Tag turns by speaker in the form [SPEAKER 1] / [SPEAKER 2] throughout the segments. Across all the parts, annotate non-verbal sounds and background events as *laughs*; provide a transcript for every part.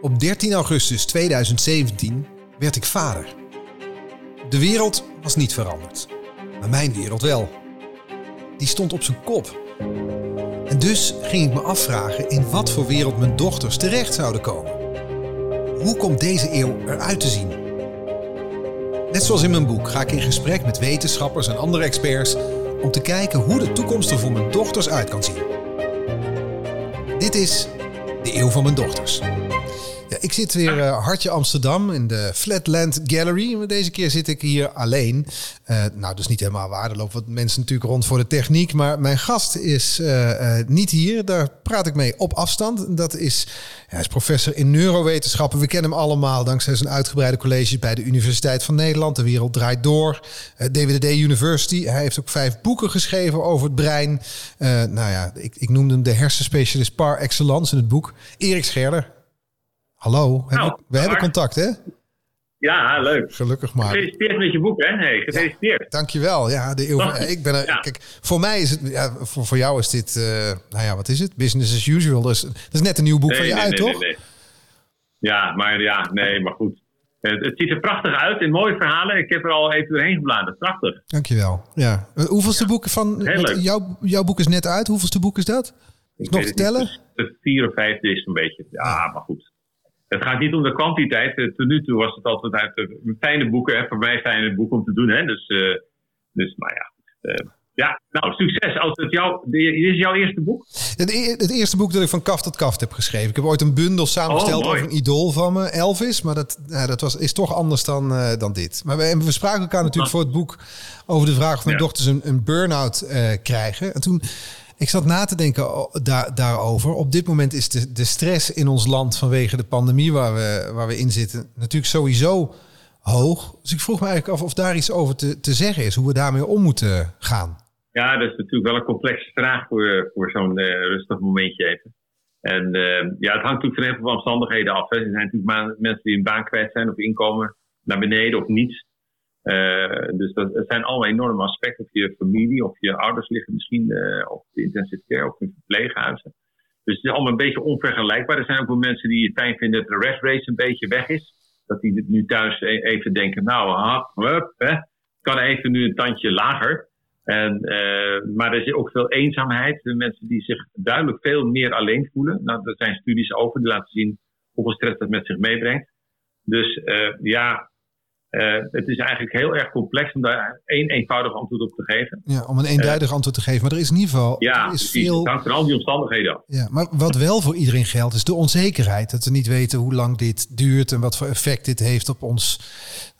[SPEAKER 1] Op 13 augustus 2017 werd ik vader. De wereld was niet veranderd, maar mijn wereld wel. Die stond op zijn kop. En dus ging ik me afvragen in wat voor wereld mijn dochters terecht zouden komen. Hoe komt deze eeuw eruit te zien? Net zoals in mijn boek ga ik in gesprek met wetenschappers en andere experts om te kijken hoe de toekomst er voor mijn dochters uit kan zien. Dit is de eeuw van mijn dochters. Ja, ik zit weer uh, hartje Amsterdam in de Flatland Gallery. Deze keer zit ik hier alleen. Uh, nou, dus niet helemaal waar. Er lopen wat mensen natuurlijk rond voor de techniek. Maar mijn gast is uh, niet hier. Daar praat ik mee op afstand. Dat is, hij is professor in neurowetenschappen. We kennen hem allemaal dankzij zijn uitgebreide colleges bij de Universiteit van Nederland. De wereld draait door. DWDD University. Hij heeft ook vijf boeken geschreven over het brein. nou ja, ik, ik noemde hem de hersenspecialist par excellence in het boek. Erik Scherder. Hallo, nou, we, hebben contact, hè?
[SPEAKER 2] Ja, leuk.
[SPEAKER 1] Gelukkig maar.
[SPEAKER 2] Gefeliciteerd met je boek, hè? Hey, gefeliciteerd. Ja,
[SPEAKER 1] dankjewel. Ja, de eeuw, ik ben er, Kijk, voor mij is het, ja, voor, voor jou is dit, uh, nou ja, wat is het? Business as usual. Dus, dat is net een nieuw boek van je uit, toch?
[SPEAKER 2] Ja, maar ja, nee, maar goed. Het, het, ziet er prachtig uit in mooie verhalen. Ik heb er al even doorheen gebladerd. Prachtig.
[SPEAKER 1] Dankjewel. Ja. Hoeveelste boek van. Jouw, jouw boek is net uit. Hoeveelste boek is dat? Is nog te tellen?
[SPEAKER 2] De vier of vijfde is een beetje. Ja, maar goed. Het gaat niet om de kwantiteit. Eh, tot nu toe was het altijd uit fijne boeken. Hè, voor mij fijne boek om te doen. Hè. Dus, uh, dus maar ja. Uh, ja, nou, succes. Als het jou, dit is jouw eerste boek?
[SPEAKER 1] Het, e-, het, eerste boek dat ik van kaft tot kaft heb geschreven. Ik heb ooit een bundel samengesteld oh, over een idool van me, Elvis. Maar dat, ja, dat was, is toch anders dan, uh, dan dit. Maar we, we spraken elkaar natuurlijk voor het boek over de vraag of mijn dochters een, een burn-out krijgen. En toen ik zat na te denken daar, daarover. Op dit moment is de, de stress in ons land vanwege de pandemie waar we, waar we in zitten natuurlijk sowieso hoog. Dus ik vroeg me eigenlijk af of daar iets over te, te zeggen is, hoe we daarmee om moeten gaan.
[SPEAKER 2] Ja, dat is natuurlijk wel een complexe vraag voor, voor zo'n uh, rustig momentje even. En uh, ja, het hangt natuurlijk van heel veel omstandigheden af. Er zijn natuurlijk mensen die een baan kwijt zijn of inkomen naar beneden of niets. Uh, dus dat, zijn allemaal enorme aspecten. Of je familie of je ouders liggen misschien uh, op de intensive care of in verpleeghuizen. Dus het is allemaal een beetje onvergelijkbaar. Er zijn ook wel mensen die het fijn vinden dat de red race een beetje weg is. Dat die nu thuis e-, even denken, nou, hup, hè, kan even nu een tandje lager. En, uh, maar er is ook veel eenzaamheid. De mensen die zich duidelijk veel meer alleen voelen. Nou, er zijn studies over die laten zien hoeveel stress dat met zich meebrengt. Dus ja, uh, het is eigenlijk heel erg complex om daar één eenvoudig antwoord op te geven.
[SPEAKER 1] Ja, om een eenduidig uh, antwoord te geven. Maar er is in ieder geval.
[SPEAKER 2] Ja,
[SPEAKER 1] er
[SPEAKER 2] is veel... het hangt van al die omstandigheden af.
[SPEAKER 1] Ja, maar wat wel voor iedereen geldt, is de onzekerheid. Dat we niet weten hoe lang dit duurt en wat voor effect dit heeft op ons,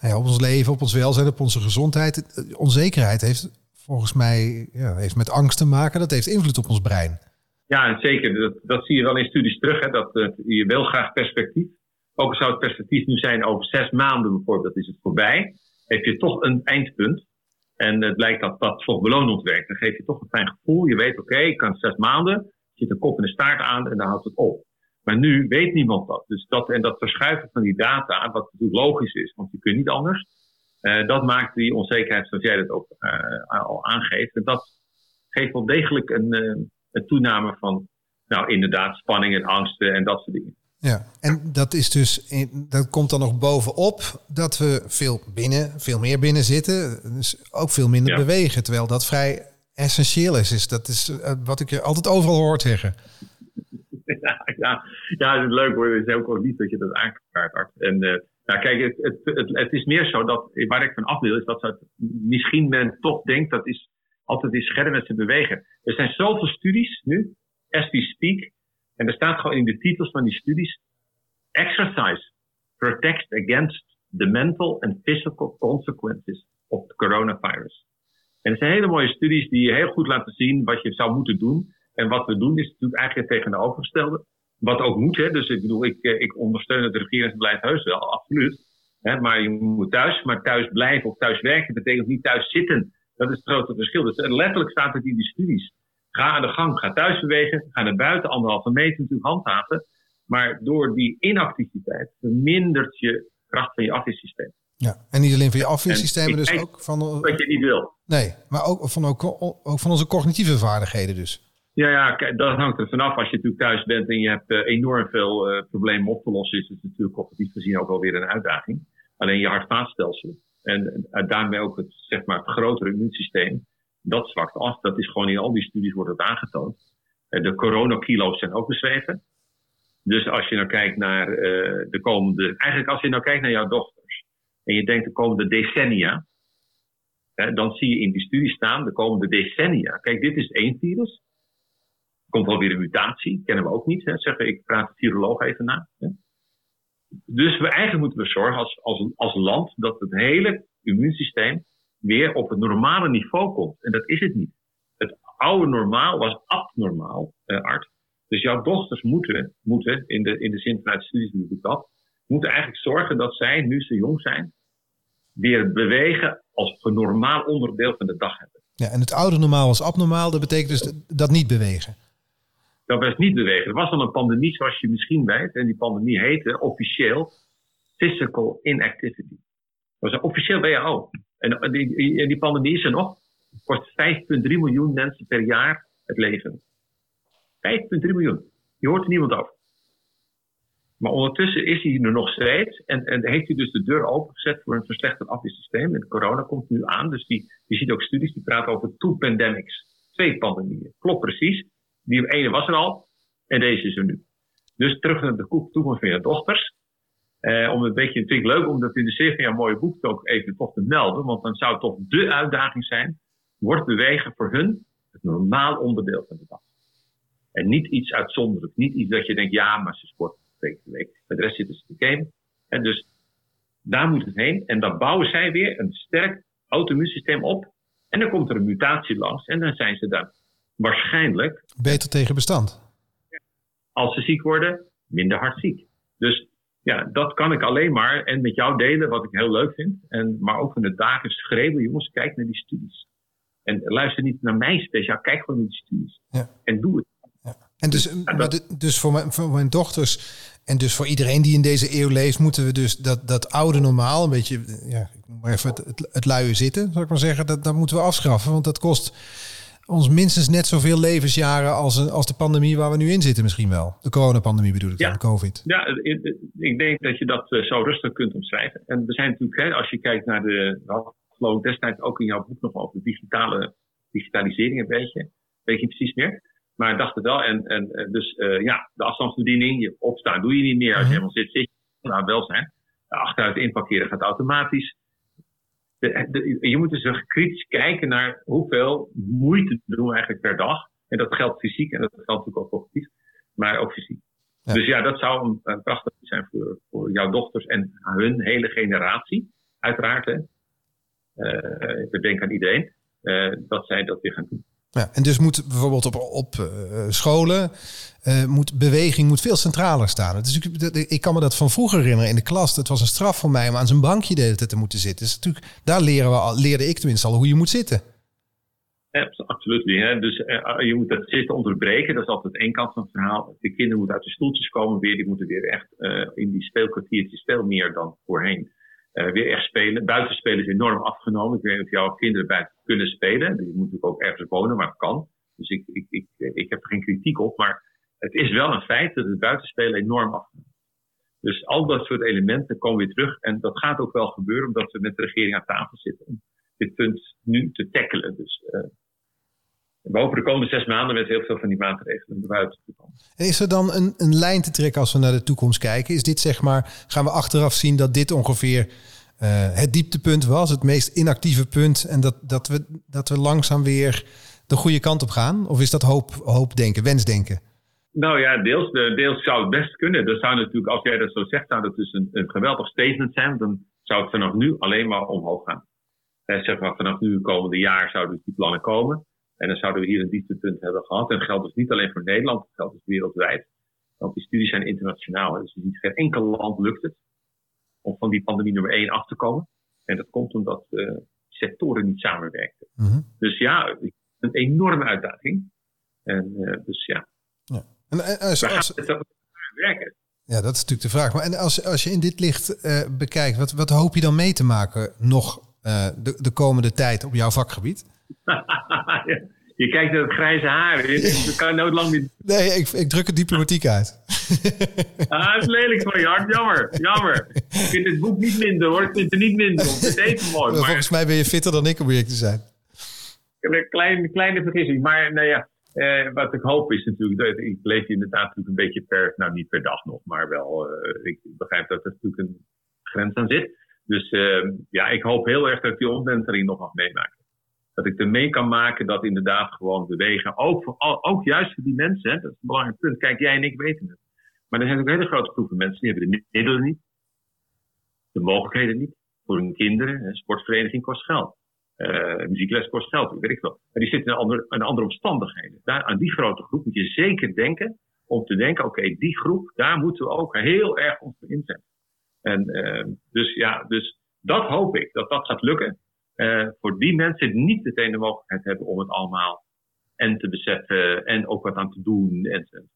[SPEAKER 1] nou ja, op ons leven, op ons welzijn, op onze gezondheid. Onzekerheid heeft volgens mij ja, heeft met angst te maken. Dat heeft invloed op ons brein.
[SPEAKER 2] Ja, zeker. Dat, dat zie je wel in studies terug. Hè, dat, uh, je wil graag perspectief ook zou het perspectief nu zijn over zes maanden bijvoorbeeld, is het voorbij, heb je toch een eindpunt. En het lijkt dat dat toch belonend werkt. Dan geef je toch een fijn gevoel. Je weet, oké, ik kan zes maanden, zit een kop en de staart aan en dan houdt het op. Maar nu weet niemand dat. Dus dat en dat verschuiven van die data, wat natuurlijk logisch is, want je kunt niet anders. Uh, dat maakt die onzekerheid, zoals jij dat ook uh, al aangeeft. En dat geeft wel degelijk een, uh, een toename van, nou inderdaad, spanning en angsten en dat soort dingen.
[SPEAKER 1] Ja, en dat is dus, dat komt dan nog bovenop dat we veel binnen, veel meer binnen zitten, dus ook veel minder bewegen, terwijl dat vrij essentieel is. is dat is eh, wat ik je altijd overal hoort zeggen.
[SPEAKER 2] Ja, ja, ja het is leuk hoor. Het is ook, ook niet dat je dat aankaart. En uh, nou, kijk, het, het, het, het, is meer zo dat, waar ik van af wil, is dat het, misschien men toch denkt dat is altijd die scherm met ze bewegen. Er zijn zoveel studies nu, as we speak, en er staat gewoon in de titels van die studies: Exercise protects against the mental and physical consequences of the coronavirus. En het zijn hele mooie studies die heel goed laten zien wat je zou moeten doen. En wat we doen is natuurlijk eigenlijk het tegenovergestelde. Wat ook moet, hè. Dus ik bedoel, ik, eh, ik ondersteun het regeringsbeleid heus wel, absoluut. Hè, maar je moet thuis, maar thuis blijven of thuis werken betekent niet thuis zitten. Dat is het grote verschil. Dus letterlijk staat het in die studies. Ga aan de gang, ga thuis bewegen, ga naar buiten, anderhalve meter natuurlijk handhaven. Maar door die inactiviteit vermindert je kracht van je afweersysteem.
[SPEAKER 1] Ja, en niet alleen van je afweersysteem, dus ook van...
[SPEAKER 2] Wat je niet wil.
[SPEAKER 1] Nee, maar ook van, ook, ook van onze cognitieve vaardigheden dus.
[SPEAKER 2] Ja, ja, dat hangt er vanaf. Als je natuurlijk thuis bent en je hebt enorm veel problemen op te lossen, is het natuurlijk cognitief gezien ook alweer een uitdaging. Alleen je hart-vaatstelsel en, en daarmee ook het, zeg maar, het grotere immuunsysteem, dat zwakt af. Dat is gewoon in al die studies wordt het aangetoond. De coronakilo's zijn ook beschreven. Dus als je nou kijkt naar uh, de komende. Eigenlijk als je nou kijkt naar jouw dochters. En je denkt de komende decennia. Hè, dan zie je in die studie staan de komende decennia. Kijk, dit is één virus. Er komt wel weer een mutatie. Kennen we ook niet. Hè. Zeggen, ik praat de viroloog even na. Dus we, eigenlijk moeten we zorgen als, als, als land dat het hele immuunsysteem weer op het normale niveau komt. En dat is het niet. Het oude normaal was abnormaal, uh, Art. Dus jouw dochters moeten, moeten in, de, in de zin vanuit studies doe ik dat, moeten eigenlijk zorgen dat zij, nu ze jong zijn, weer bewegen als een normaal onderdeel van de dag hebben.
[SPEAKER 1] Ja, en het oude normaal was abnormaal, dat betekent dus dat niet bewegen.
[SPEAKER 2] Dat was niet bewegen. Er was al een pandemie, zoals je misschien weet, en die pandemie heette officieel Physical Inactivity. Dat was officieel WHO. En die, die pandemie is er nog. Het kost 5,3 miljoen mensen per jaar het leven. 5,3 miljoen. Je hoort er niemand over. Maar ondertussen is hij er nog steeds en, en heeft hij dus de deur opengezet voor een verslechterd afweersysteem. En corona komt nu aan, dus die, je ziet ook studies die praten over two pandemics. Twee pandemieën. Klopt precies. Die ene was er al en deze is er nu. Dus terug naar de toekomst van je dochters. Eh, om een beetje, vind ik leuk om dat in de van jouw mooie boek ook even toch te melden. Want dan zou het toch de uitdaging zijn. Wordt bewegen voor hun het normaal onderdeel van de dag. En niet iets uitzonderlijks. Niet iets dat je denkt, ja, maar ze sport twee keer per week. de rest zitten ze te game. En dus daar moet het heen. En dan bouwen zij weer een sterk auto-immuunsysteem op. En dan komt er een mutatie langs. En dan zijn ze daar waarschijnlijk...
[SPEAKER 1] Beter tegen bestand.
[SPEAKER 2] Als ze ziek worden, minder hard ziek. Dus ja, dat kan ik alleen maar en met jou delen, wat ik heel leuk vind. En, maar ook van de dagen schreeuwen, jongens, kijk naar die studies. En luister niet naar mij speciaal, kijk gewoon naar die studies. Ja. En doe het.
[SPEAKER 1] Ja. En dus, dus voor, mijn, voor mijn dochters en dus voor iedereen die in deze eeuw leeft, moeten we dus dat, dat oude normaal, een beetje, ja, ik noem maar even het, het, het luie zitten, zal ik maar zeggen, dat, dat moeten we afschaffen. Want dat kost ons minstens net zoveel levensjaren als, als de pandemie waar we nu in zitten misschien wel. De coronapandemie bedoel ik, ja. de COVID.
[SPEAKER 2] Ja, ik denk dat je dat eh, zo rustig kunt omschrijven. En we zijn natuurlijk, hè, als je kijkt naar de, we hadden destijds ook in jouw boek nog over digitale digitalisering een beetje, weet je precies meer. Maar ik dacht het wel, en, en dus uh, ja, de afstandsbediening, je opstaan doe je niet meer. Als je mhm. helemaal zit, zit je, nou wel zijn. Achteruit inparkeren gaat automatisch je moet dus kritisch kijken naar hoeveel moeite doen we eigenlijk per dag. En dat geldt fysiek en dat geldt natuurlijk ook cognitief, maar ook fysiek. Dus ja, dat zou een, een prachtig zijn voor, voor jouw dochters en hun hele generatie. Uiteraard, hè. Uh, ik denk aan iedereen, uh, dat zij dat weer gaan doen.
[SPEAKER 1] Ja, en dus moet bijvoorbeeld op, op uh, scholen, uh, moet beweging moet veel centraler staan. Het is ik kan me dat van vroeger herinneren in de klas. Het was een straf voor mij om aan zijn bankje te moeten zitten. Dus natuurlijk, daar leren we, leerde ik tenminste al hoe je moet zitten.
[SPEAKER 2] Absoluut. Hè? Dus uh, je moet dat zitten onderbreken. Dat is altijd één kant van het verhaal. De kinderen moeten uit de stoeltjes komen weer. Die moeten weer echt in die speelkwartiertjes veel meer dan voorheen uh, weer echt spelen. Buitenspelen is enorm afgenomen. Ik weet niet of jouw kinderen buiten kunnen spelen. Je moet natuurlijk ook ergens wonen, maar het kan. Dus ik, ik, ik, ik heb er geen kritiek op. Maar het is wel een feit dat het buitenspelen enorm afgenomen dus al dat soort elementen komen weer terug. En dat gaat ook wel gebeuren, omdat we met de regering aan tafel zitten om dit punt nu te tackelen. Dus uh, we hopen de komende zes maanden met heel veel van die maatregelen buiten te komen.
[SPEAKER 1] En is er dan een, een lijn te trekken als we naar de toekomst kijken? Is dit zeg maar, gaan we achteraf zien dat dit ongeveer uh, het dieptepunt was, het meest inactieve punt, en dat, dat, we, dat we langzaam weer de goede kant op gaan? Of is dat hoop, hoop denken, wensdenken?
[SPEAKER 2] Nou ja, deels, deels zou het best kunnen. Dat zou natuurlijk, als jij dat zo zegt, zou dat dus een, een geweldig statement zijn. Dan zou het vanaf nu alleen maar omhoog gaan. Eh, zeg maar, vanaf nu komende jaar zouden dus die plannen komen. En dan zouden we hier een dieptepunt hebben gehad. En dat geldt dus niet alleen voor Nederland, dat geldt dus wereldwijd. Want die studies zijn internationaal. Dus niet geen enkel land lukt het om van die pandemie nummer 1 af te komen. En dat komt omdat uh, sectoren niet samenwerken. Mhm. Dus ja, een enorme uitdaging. En uh, dus ja. ja. En, en eh, als, als, werken.
[SPEAKER 1] Ja, dat is natuurlijk de vraag. Maar en als, als je in dit licht uh, bekijkt, wat, wat hoop je dan mee te maken nog de, de komende tijd op jouw vakgebied? *laughs*
[SPEAKER 2] Je kijkt naar het grijze haar. Dat kan nooit lang niet.
[SPEAKER 1] Nee, ik, ik druk het diplomatiek uit. *laughs*
[SPEAKER 2] Ah, dat is lelijk van je hart. Jammer, jammer. Ik vind het boek niet minder hoor. Ik vind het er niet minder. Het is even mooi. Maar
[SPEAKER 1] Volgens mij ben je fitter dan ik om eerlijk te zijn.
[SPEAKER 2] ik heb een kleine, kleine vergissing. Maar nou ja, eh, wat ik hoop is natuurlijk, dat ik leef inderdaad natuurlijk een beetje per, nou niet per dag nog, maar wel, eh, ik begrijp dat er natuurlijk een grens aan zit. Dus eh, ja, ik hoop heel erg dat ik die omwenteling nog mag meemaken. Dat ik er mee kan maken dat inderdaad gewoon bewegen, ook, voor, ook juist voor die mensen, hè, dat is een belangrijk punt. Kijk, jij en ik weten het. Maar er zijn ook hele grote groepen mensen die hebben de middelen niet, de mogelijkheden niet. Voor hun kinderen, een sportvereniging kost geld. Eh, muziekles kost geld, weet ik wel. Maar die zitten in andere, in andere omstandigheden. Daar, aan die grote groep moet je zeker denken. Om te denken, oké, die groep, daar moeten we ook heel erg ons voor inzetten. En eh, dus ja, dus dat hoop ik, dat dat gaat lukken. Eh, voor die mensen niet meteen de mogelijkheid hebben om het allemaal en te beseffen en ook wat aan te doen. En,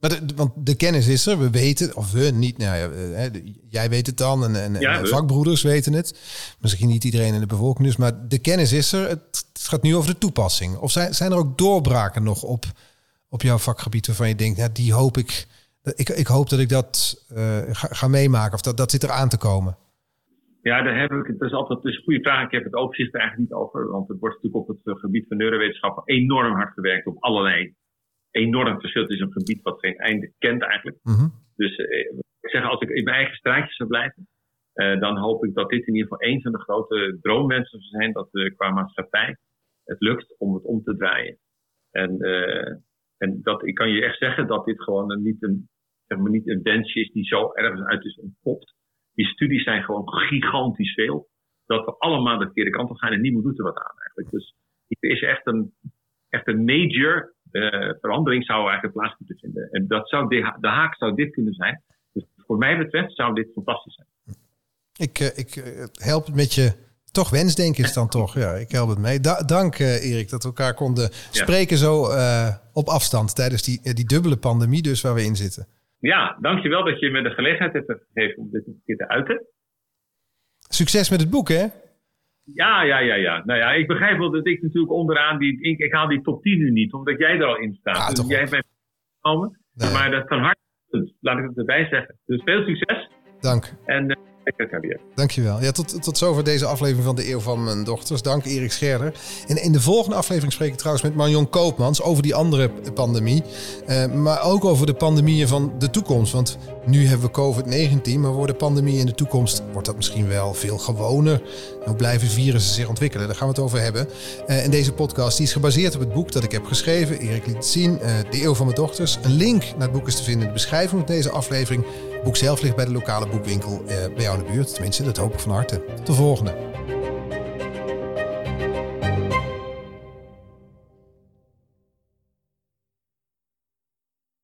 [SPEAKER 1] Maar de- want de kennis is er, we weten, of we niet, nou ja, eh, jij weet het dan en, en,
[SPEAKER 2] Ja,
[SPEAKER 1] vakbroeders weten het. Misschien niet iedereen in de bevolking dus, maar de kennis is er. Het, het gaat nu over de toepassing. Of zijn, zijn er ook doorbraken nog op, op jouw vakgebied waarvan je denkt, nou, die hoop ik, ik, ik hoop dat ik dat eh, ga, ga meemaken of dat, dat zit er aan te komen.
[SPEAKER 2] Ja, daar heb ik, dat is altijd een goede vraag. Ik heb het overzicht er eigenlijk niet over. Want het wordt natuurlijk op het eh, gebied van neurowetenschappen enorm hard gewerkt op allerlei enorm verschil. Het is een gebied wat geen einde kent eigenlijk.
[SPEAKER 1] Mhm.
[SPEAKER 2] Dus eh, ik zeg, als ik in mijn eigen straatje zou blijven, eh, dan hoop ik dat dit in ieder geval een van de grote droomwensen zou zijn dat we qua maatschappij het lukt om het om te draaien. En, eh, en dat, ik kan je echt zeggen dat dit gewoon een, niet, een, zeg maar niet een wensje is die zo ergens uit is ontpopt. Die studies zijn gewoon gigantisch veel. Dat we allemaal de verkeerde kant op gaan en niemand doet er wat aan eigenlijk. Dus er is echt een, echt een major eh, verandering zou eigenlijk plaats moeten vinden. En dat zou de, de haak zou dit kunnen zijn. Dus voor mij betreft zou dit fantastisch zijn.
[SPEAKER 1] Ik, eh, ik eh, help het met je. Toch wensdenken is dan toch. Ja, ik help het mee. Da- dank Erik dat we elkaar konden spreken zo op afstand tijdens die, die dubbele pandemie dus waar we in zitten.
[SPEAKER 2] Ja, dankjewel dat je me de gelegenheid hebt gegeven om dit een keer te uiten.
[SPEAKER 1] Succes met het boek hè?
[SPEAKER 2] Ja, ja, ja, ja. Nou ja, ik begrijp wel dat ik natuurlijk onderaan die. Ik, ik haal die top 10 nu niet, omdat jij er al in staat.
[SPEAKER 1] Ah,
[SPEAKER 2] dus jij hebt mij genomen.
[SPEAKER 1] Nee.
[SPEAKER 2] Maar dat kan hard. Dus laat ik het erbij zeggen. Dus veel succes.
[SPEAKER 1] Dank.
[SPEAKER 2] En uh, weer.
[SPEAKER 1] Dankjewel. Ja, tot, tot zover deze aflevering van de Eeuw van Mijn Dochters. Dank Erik Scherder. En in de volgende aflevering spreek ik trouwens met Marion Koopmans over die andere pandemie. Eh, maar ook over de pandemieën van de toekomst. Want nu hebben we COVID-19, maar worden pandemieën in de toekomst... wordt dat misschien wel veel gewoner? Hoe blijven virussen zich ontwikkelen? Daar gaan we het over hebben. Eh, en deze podcast die is gebaseerd op het boek dat ik heb geschreven. Erik liet het zien, eh, De Eeuw van Mijn Dochters. Een link naar het boek is te vinden in de beschrijving van deze aflevering. Boek zelf ligt bij de lokale boekwinkel eh, bij jou in de buurt. Tenminste, dat hoop ik van harte. Tot de volgende.